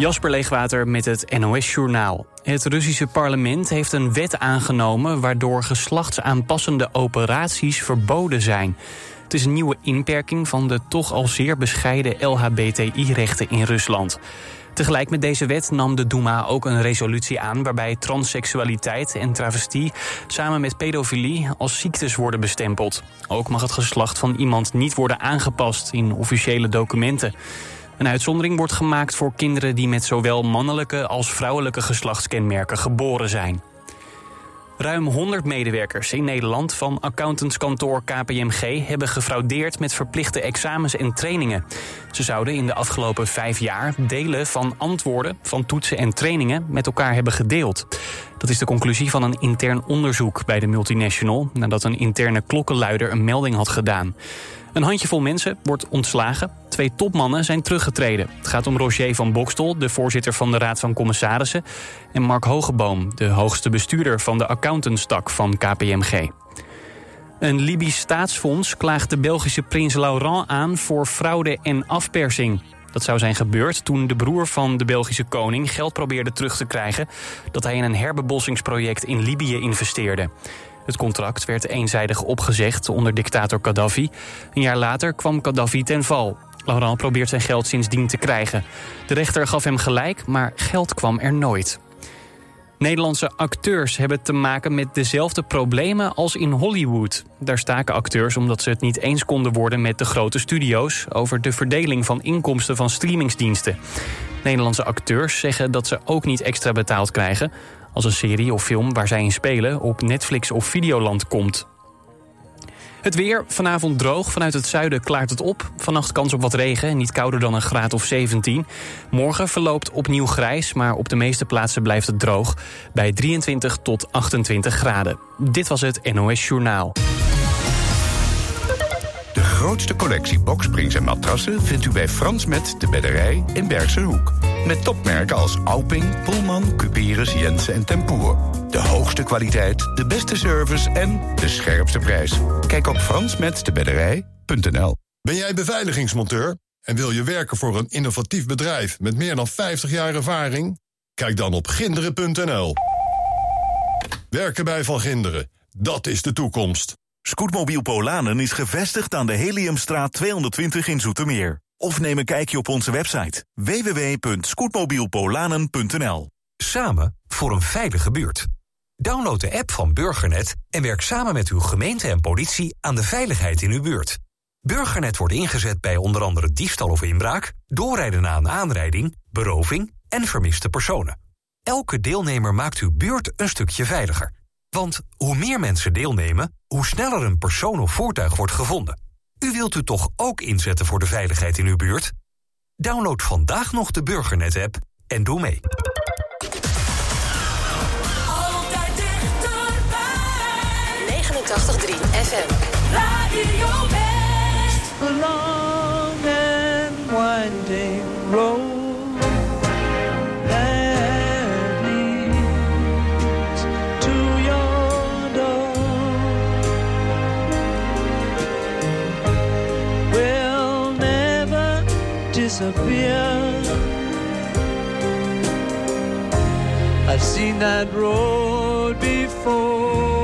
Jasper Leegwater met het NOS-journaal. Het Russische parlement heeft een wet aangenomen... waardoor geslachtsaanpassende operaties verboden zijn. Het is een nieuwe inperking van de toch al zeer bescheiden LHBTI-rechten in Rusland. Tegelijk met deze wet nam de Duma ook een resolutie aan... waarbij transseksualiteit en travestie samen met pedofilie als ziektes worden bestempeld. Ook mag het geslacht van iemand niet worden aangepast in officiële documenten. Een uitzondering wordt gemaakt voor kinderen die met zowel mannelijke als vrouwelijke geslachtskenmerken geboren zijn. Ruim 100 medewerkers in Nederland van accountantskantoor KPMG hebben gefraudeerd met verplichte examens en trainingen. Ze zouden in de afgelopen vijf jaar delen van antwoorden van toetsen en trainingen met elkaar hebben gedeeld. Dat is de conclusie van een intern onderzoek bij de multinational nadat een interne klokkenluider een melding had gedaan. Een handjevol mensen wordt ontslagen. Twee topmannen zijn teruggetreden. Het gaat om Roger van Bokstol, de voorzitter van de Raad van Commissarissen... en Mark Hogeboom, de hoogste bestuurder van de accountantstak van KPMG. Een Libisch staatsfonds klaagt de Belgische prins Laurent aan voor fraude en afpersing. Dat zou zijn gebeurd toen de broer van de Belgische koning geld probeerde terug te krijgen... dat hij in een herbebossingsproject in Libië investeerde. Het contract werd eenzijdig opgezegd onder dictator Gaddafi. Een jaar later kwam Gaddafi ten val. Laurent probeert zijn geld sindsdien te krijgen. De rechter gaf hem gelijk, maar geld kwam er nooit. Nederlandse acteurs hebben te maken met dezelfde problemen als in Hollywood. Daar staken acteurs omdat ze het niet eens konden worden met de grote studio's... over de verdeling van inkomsten van streamingsdiensten. Nederlandse acteurs zeggen dat ze ook niet extra betaald krijgen als een serie of film waar zij in spelen op Netflix of Videoland komt. Het weer, vanavond droog. Vanuit het zuiden klaart het op. Vannacht kans op wat regen, niet kouder dan een graad of 17. Morgen verloopt opnieuw grijs, maar op de meeste plaatsen blijft het droog. Bij 23 tot 28 graden. Dit was het NOS Journaal. De grootste collectie boksprings en matrassen vindt u bij Frans Met de Bedderij in Bergse Hoek. Met topmerken als Alping, Pullman, Cuperus, Jensen en Tempoer. De hoogste kwaliteit, de beste service en de scherpste prijs. Kijk op fransmetdebedderij.nl. Ben jij beveiligingsmonteur en wil je werken voor een innovatief bedrijf met meer dan 50 jaar ervaring? Kijk dan op ginderen.nl. Werken bij Van Ginderen, dat is de toekomst. Scootmobiel Polanen is gevestigd aan de Heliumstraat 220 in Zoetermeer. Of neem een kijkje op onze website www.scootmobielpolanen.nl. Samen voor een veilige buurt. Download de app van Burgernet en werk samen met uw gemeente en politie aan de veiligheid in uw buurt. Burgernet wordt ingezet bij onder andere diefstal of inbraak, doorrijden na een aanrijding, beroving en vermiste personen. Elke deelnemer maakt uw buurt een stukje veiliger. Want hoe meer mensen deelnemen, hoe sneller een persoon of voertuig wordt gevonden. U wilt u toch ook inzetten voor de veiligheid in uw buurt? Download vandaag nog de Burgernet-app en doe mee. Altijd dichterbij. 89.3 FM. Radio West. A long and winding road disappear. I've seen that road before.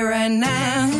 Right now?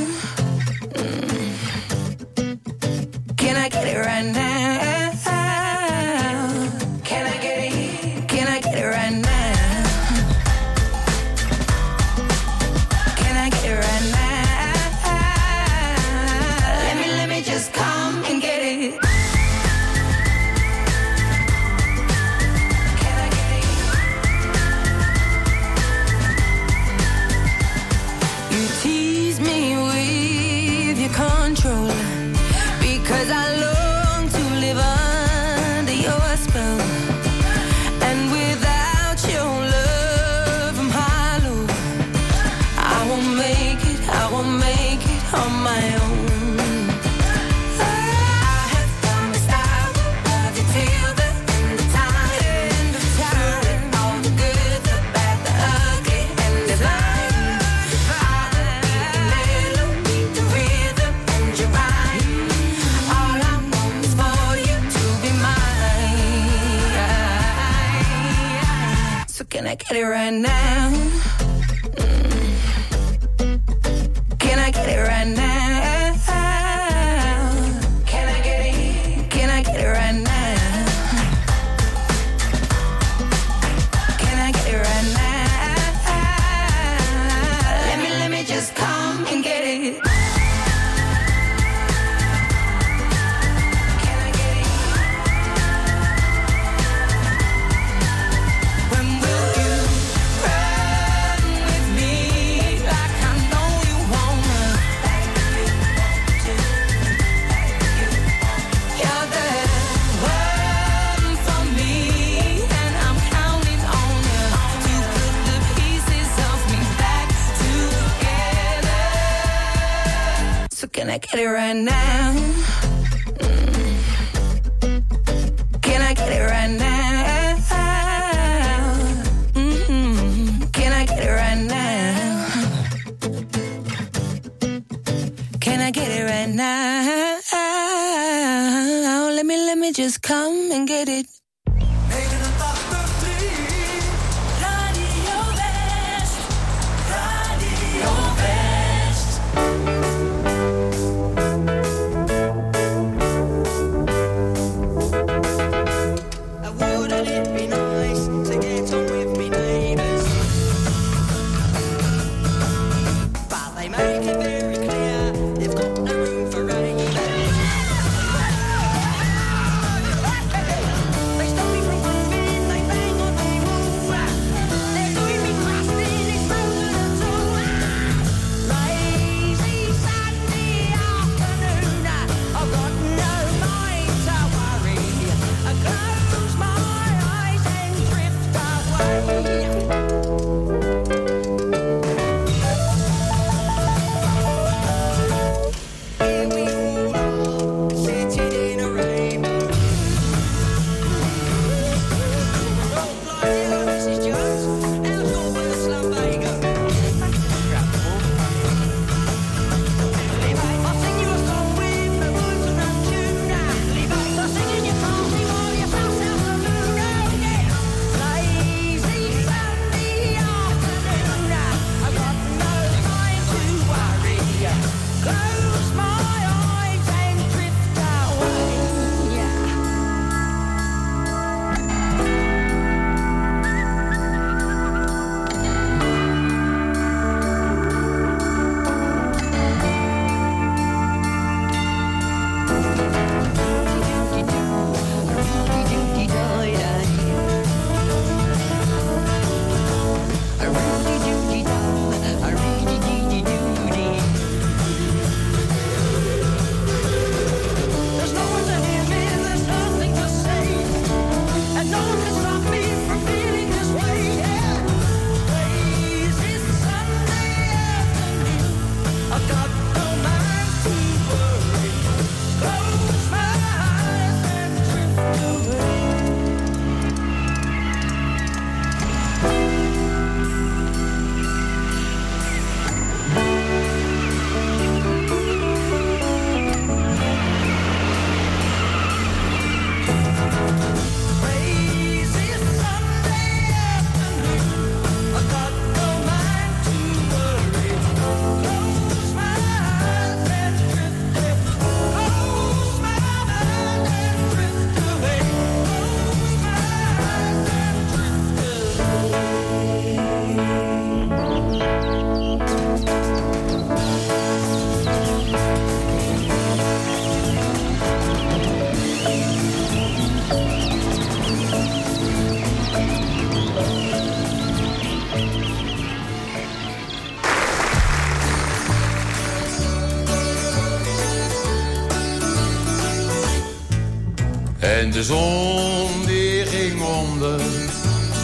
De zon die ging onder.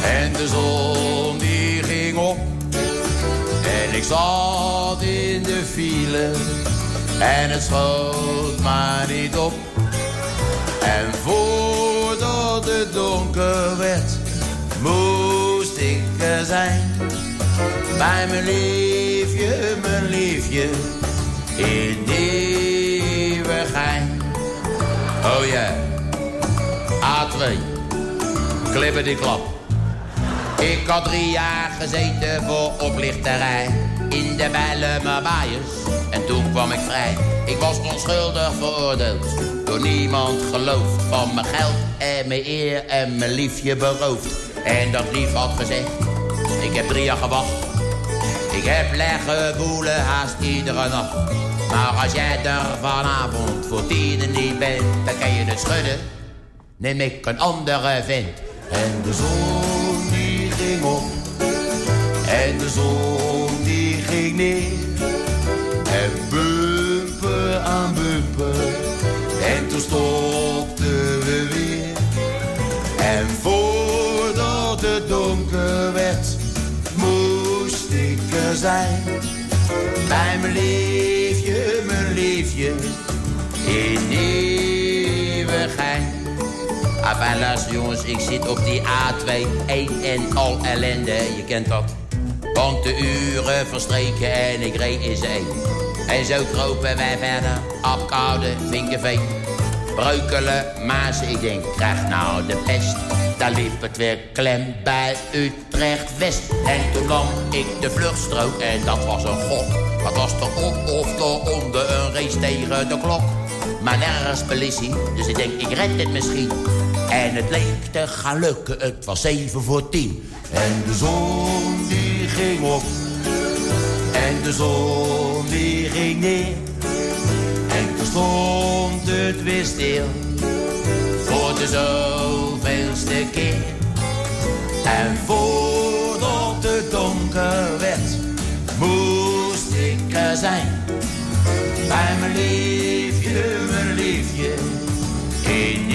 En de zon die ging op. En ik zat in de file. En het schoot maar niet op. En voordat het donker werd, moest ik er zijn. Bij mijn liefje, mijn liefje, klap. Ik had drie jaar gezeten voor oplichterij in de Bijlemerbaaiers. En toen kwam ik vrij. Ik was onschuldig veroordeeld. Door niemand geloofd. Van mijn geld en mijn eer en mijn liefje beroofd. En dat lief had gezegd. Ik heb drie jaar gewacht. Ik heb leggen boelen haast iedere nacht. Maar als jij er vanavond voor tienen niet bent, dan kan je het schudden. Neem ik een andere vent. En de zon die ging op. En de zon die ging neer. En bumper aan bumper. En toen stopten we weer. En voordat het donker werd, moest ik er zijn. Bij mijn liefje, mijn liefje, in Enfin, luister jongens, ik zit op die A2, één en al ellende, je kent dat. Want de uren verstreken en ik reed in zee. En zo kropen wij verder, Apkoude, Vinkenveen. Breukelen, Maas, ik denk, krijg nou de pest. Daar liep het weer klem bij Utrecht-West. En toen nam ik de vluchtstrook en dat was een gok. Wat was er op of eronder, een race tegen de klok. Maar nergens politie, dus ik denk, ik red het misschien. En het leek te gaan lukken, het was zeven voor tien. En de zon die ging op. En de zon die ging neer. En toen stond het weer stil. Voor de zoveelste keer. En voordat het donker werd, moest ik er zijn. Bij mijn liefje, mijn liefje, in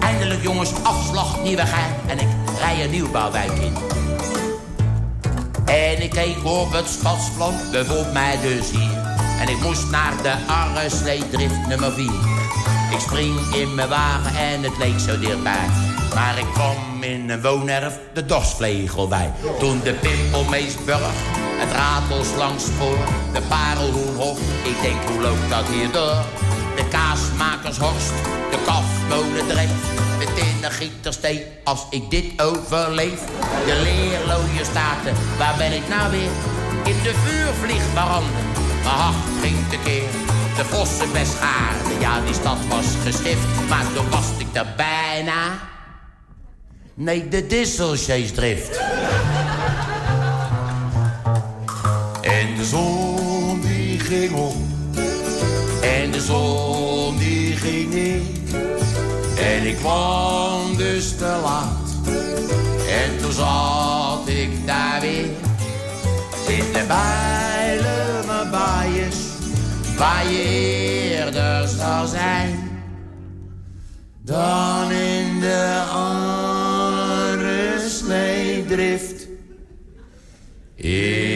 Eindelijk jongens, afslag Nieuwegein. En ik rij een nieuwbouwwijk in. En ik keek op het stadsplan, bevond mij dus hier. En ik moest naar de Arresleedrift nummer 4. Ik spring in mijn wagen en het leek zo dichtbij. Maar ik kwam in een woonerf de dorsvlegel bij. Toen de Pimpelmeesburg, het Ratelslangspoor, de Parelhoenhof. Ik denk, hoe loopt dat hier door? De Kaasmakershorst, de Kafmolen dreef. De Tinnengieterstee, als ik dit overleef. De leerlooie staten, waar ben ik nou weer? In de vuurvliegbranden, mijn hart ging tekeer. De Vossenbeschaarde, ja die stad was gesticht. Maar toen was ik er bijna. Nee, de Disselcheesdrift. En de zon die ging op. De zon ging neer. En ik kwam dus te laat. En toen zat ik daar weer. In de Bijlemerbaaiers. Waar je eerder zou zijn. Dan in de. In nieuwe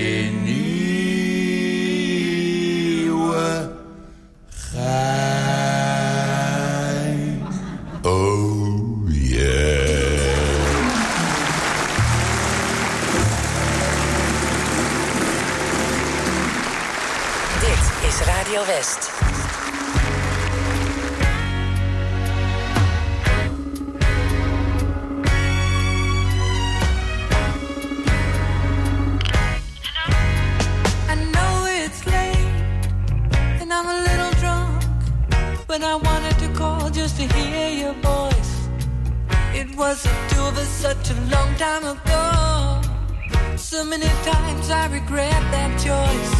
drunk, but I wanted to call just to hear your voice. It was the two of us such a long time ago. So many times I regret that choice.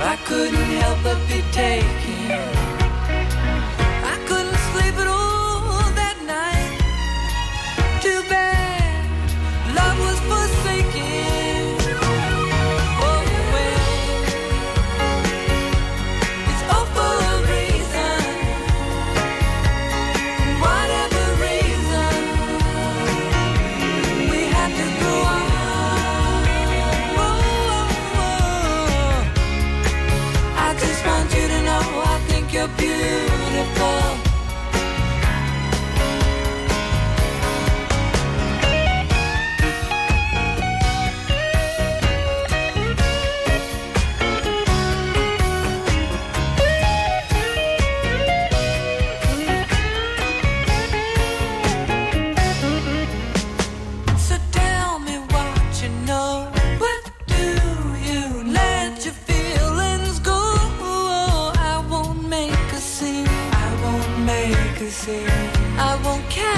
I couldn't help but be taken. say I won't care.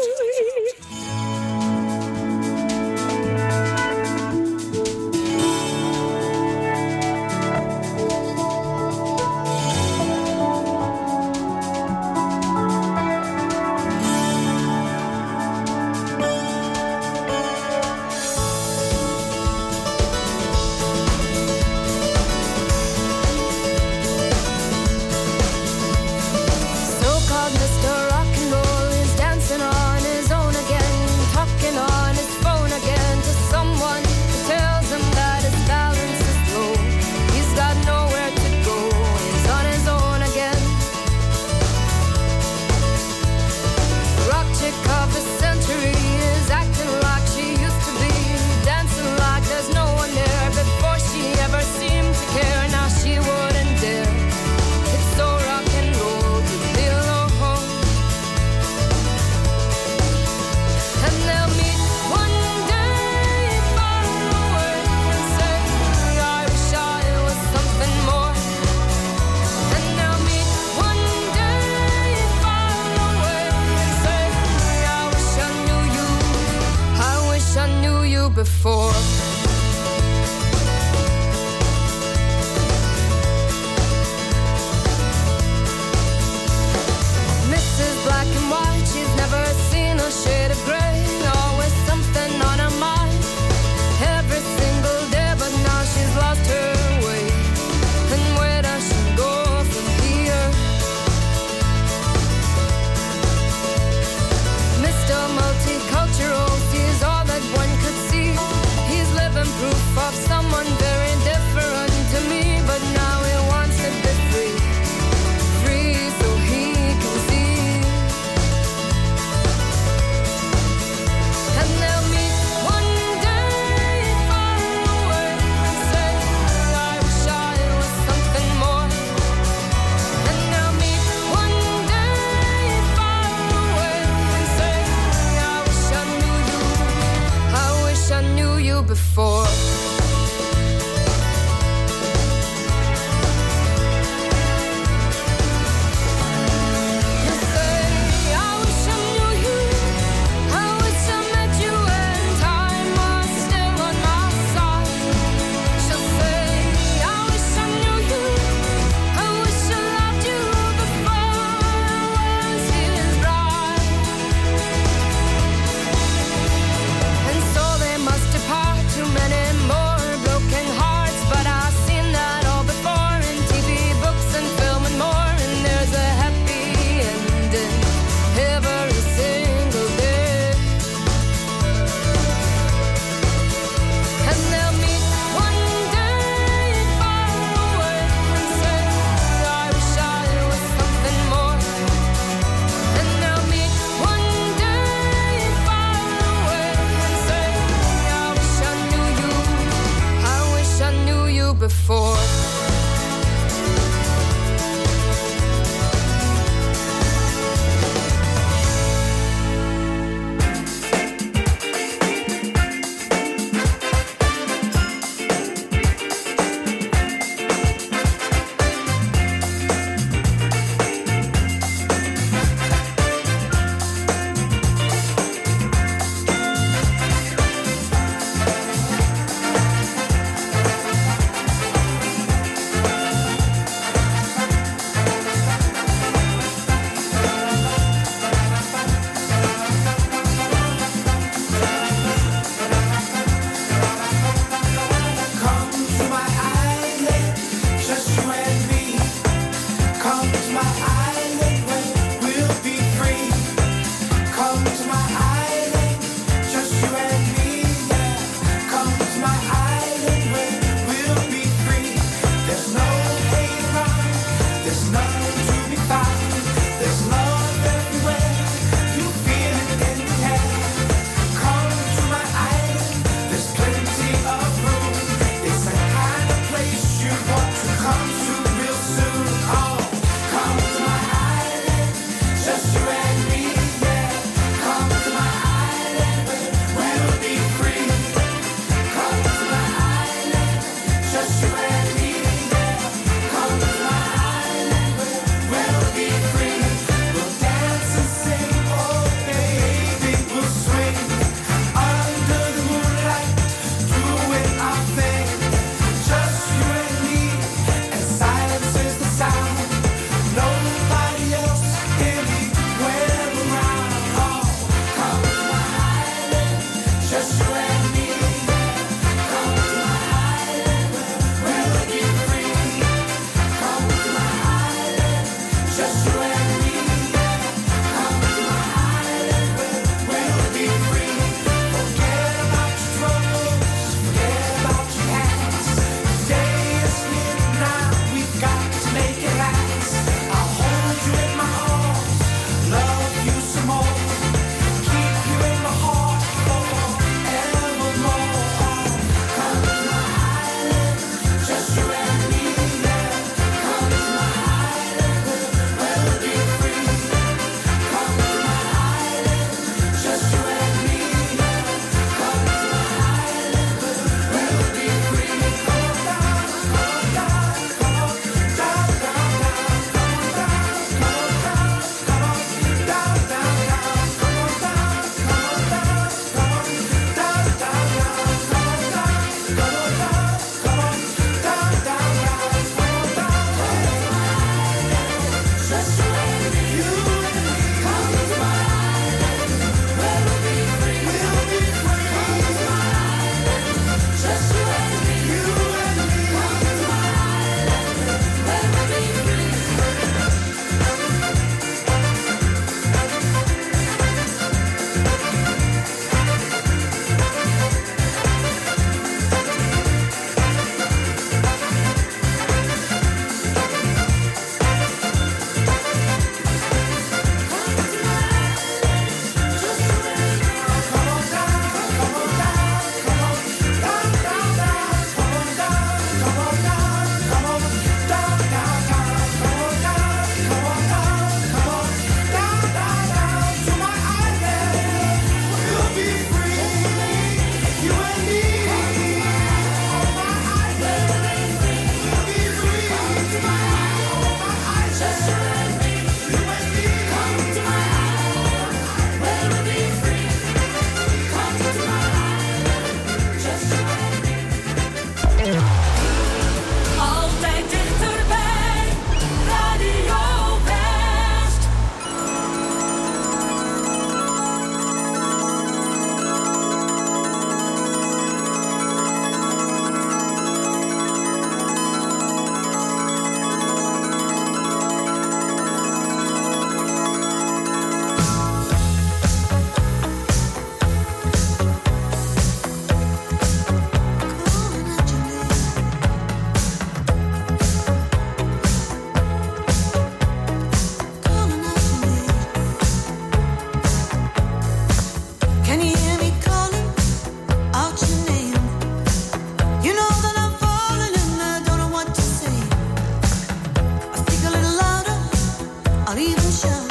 Sao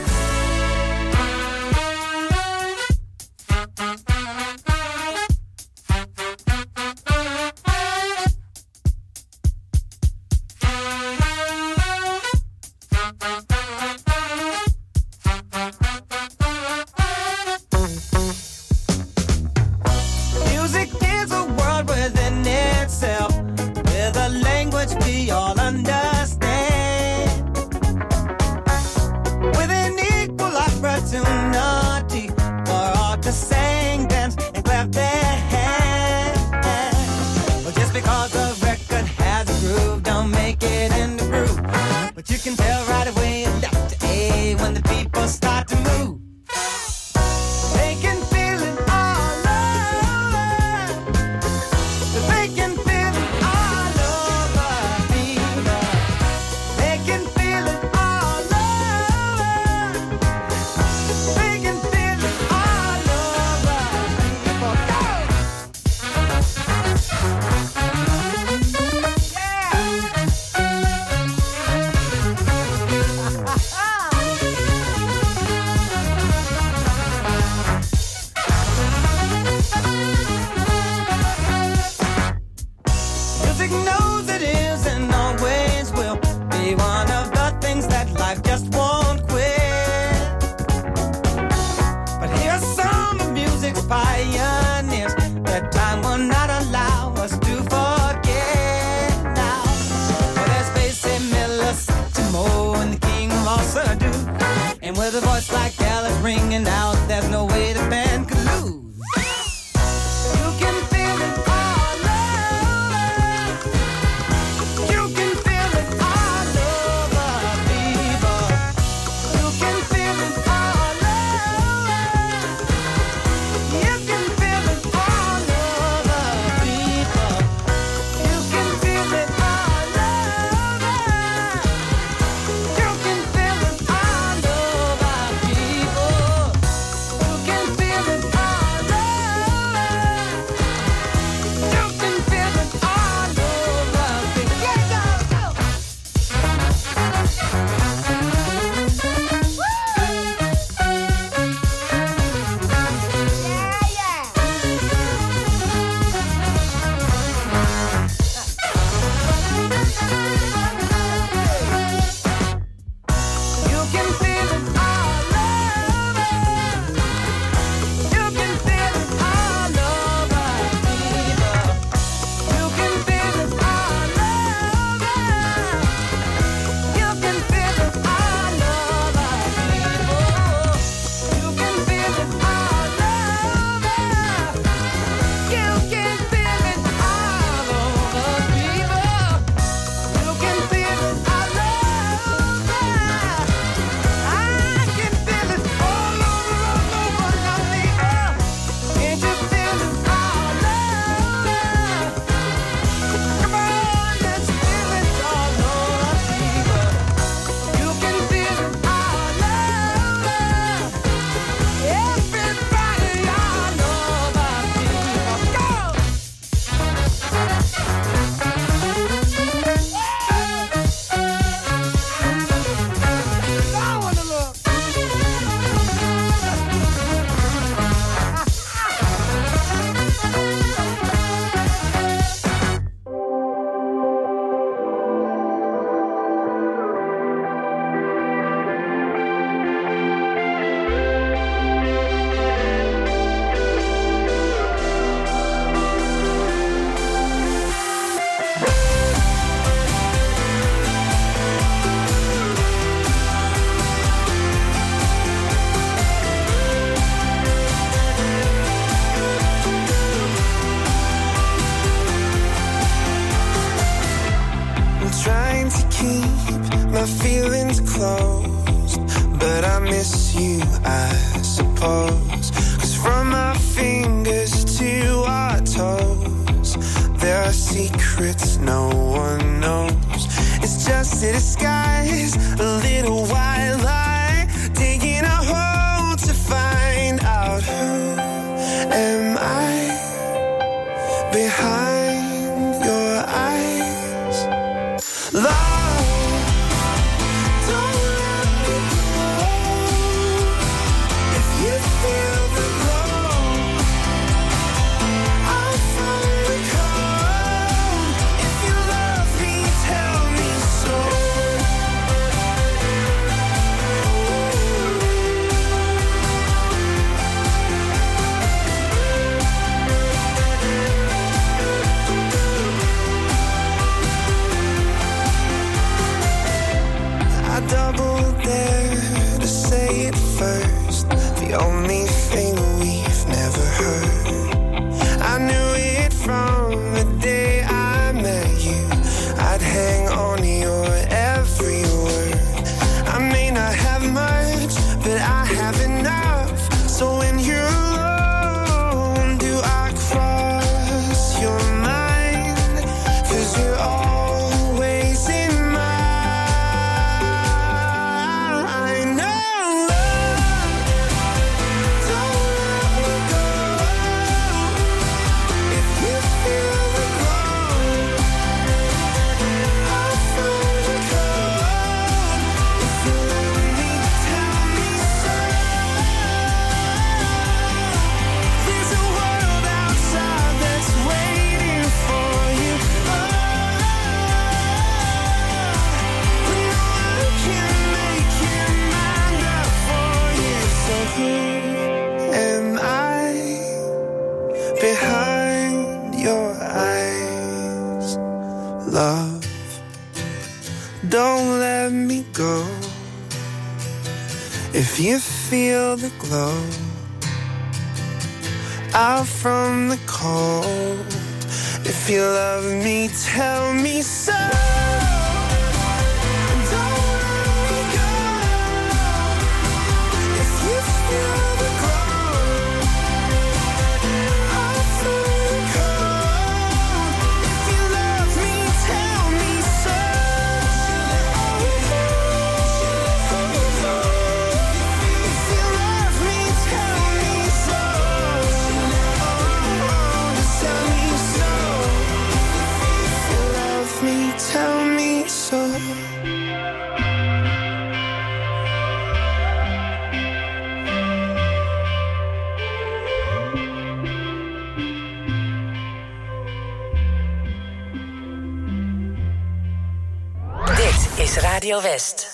West.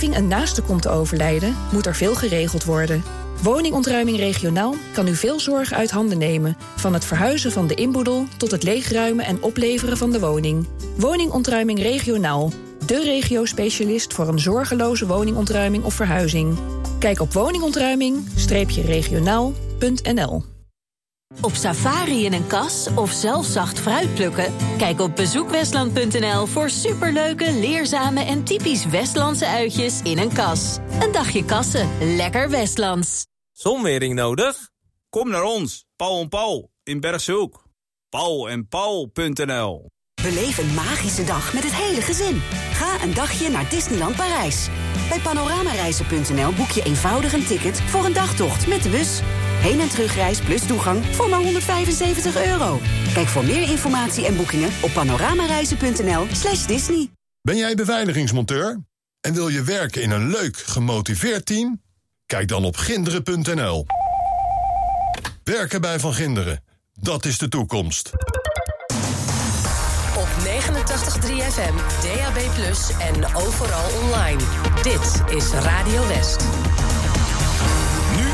Omgeving een naaste komt te overlijden, moet er veel geregeld worden. Woningontruiming regionaal kan u veel zorg uit handen nemen. Van het verhuizen van de inboedel tot het leegruimen en opleveren van de woning. Woningontruiming regionaal. De regio-specialist voor een zorgeloze woningontruiming of verhuizing. Kijk op woningontruiming-regionaal.nl Op safari in een kas of zelf zacht fruit plukken? Kijk op bezoekwestland.nl voor superleuke, leerzame en typisch Westlandse uitjes in een kas. Een dagje kassen, lekker Westlands. Zonwering nodig? Kom naar ons, Paul en Paul, in Bergshoek. Paul en Paul.nl Beleef een magische dag met het hele gezin. Ga een dagje naar Disneyland Parijs. Bij panoramareizen.nl boek je eenvoudig een ticket voor een dagtocht met de bus. Heen- en terugreis plus toegang voor maar 175 euro. Kijk voor meer informatie en boekingen op panoramareizen.nl slash Disney. Ben jij beveiligingsmonteur? En wil je werken in een leuk, gemotiveerd team? Kijk dan op ginderen.nl. Werken bij Van Ginderen, dat is de toekomst. Op 89.3 FM, DAB+, en overal online. Dit is Radio West.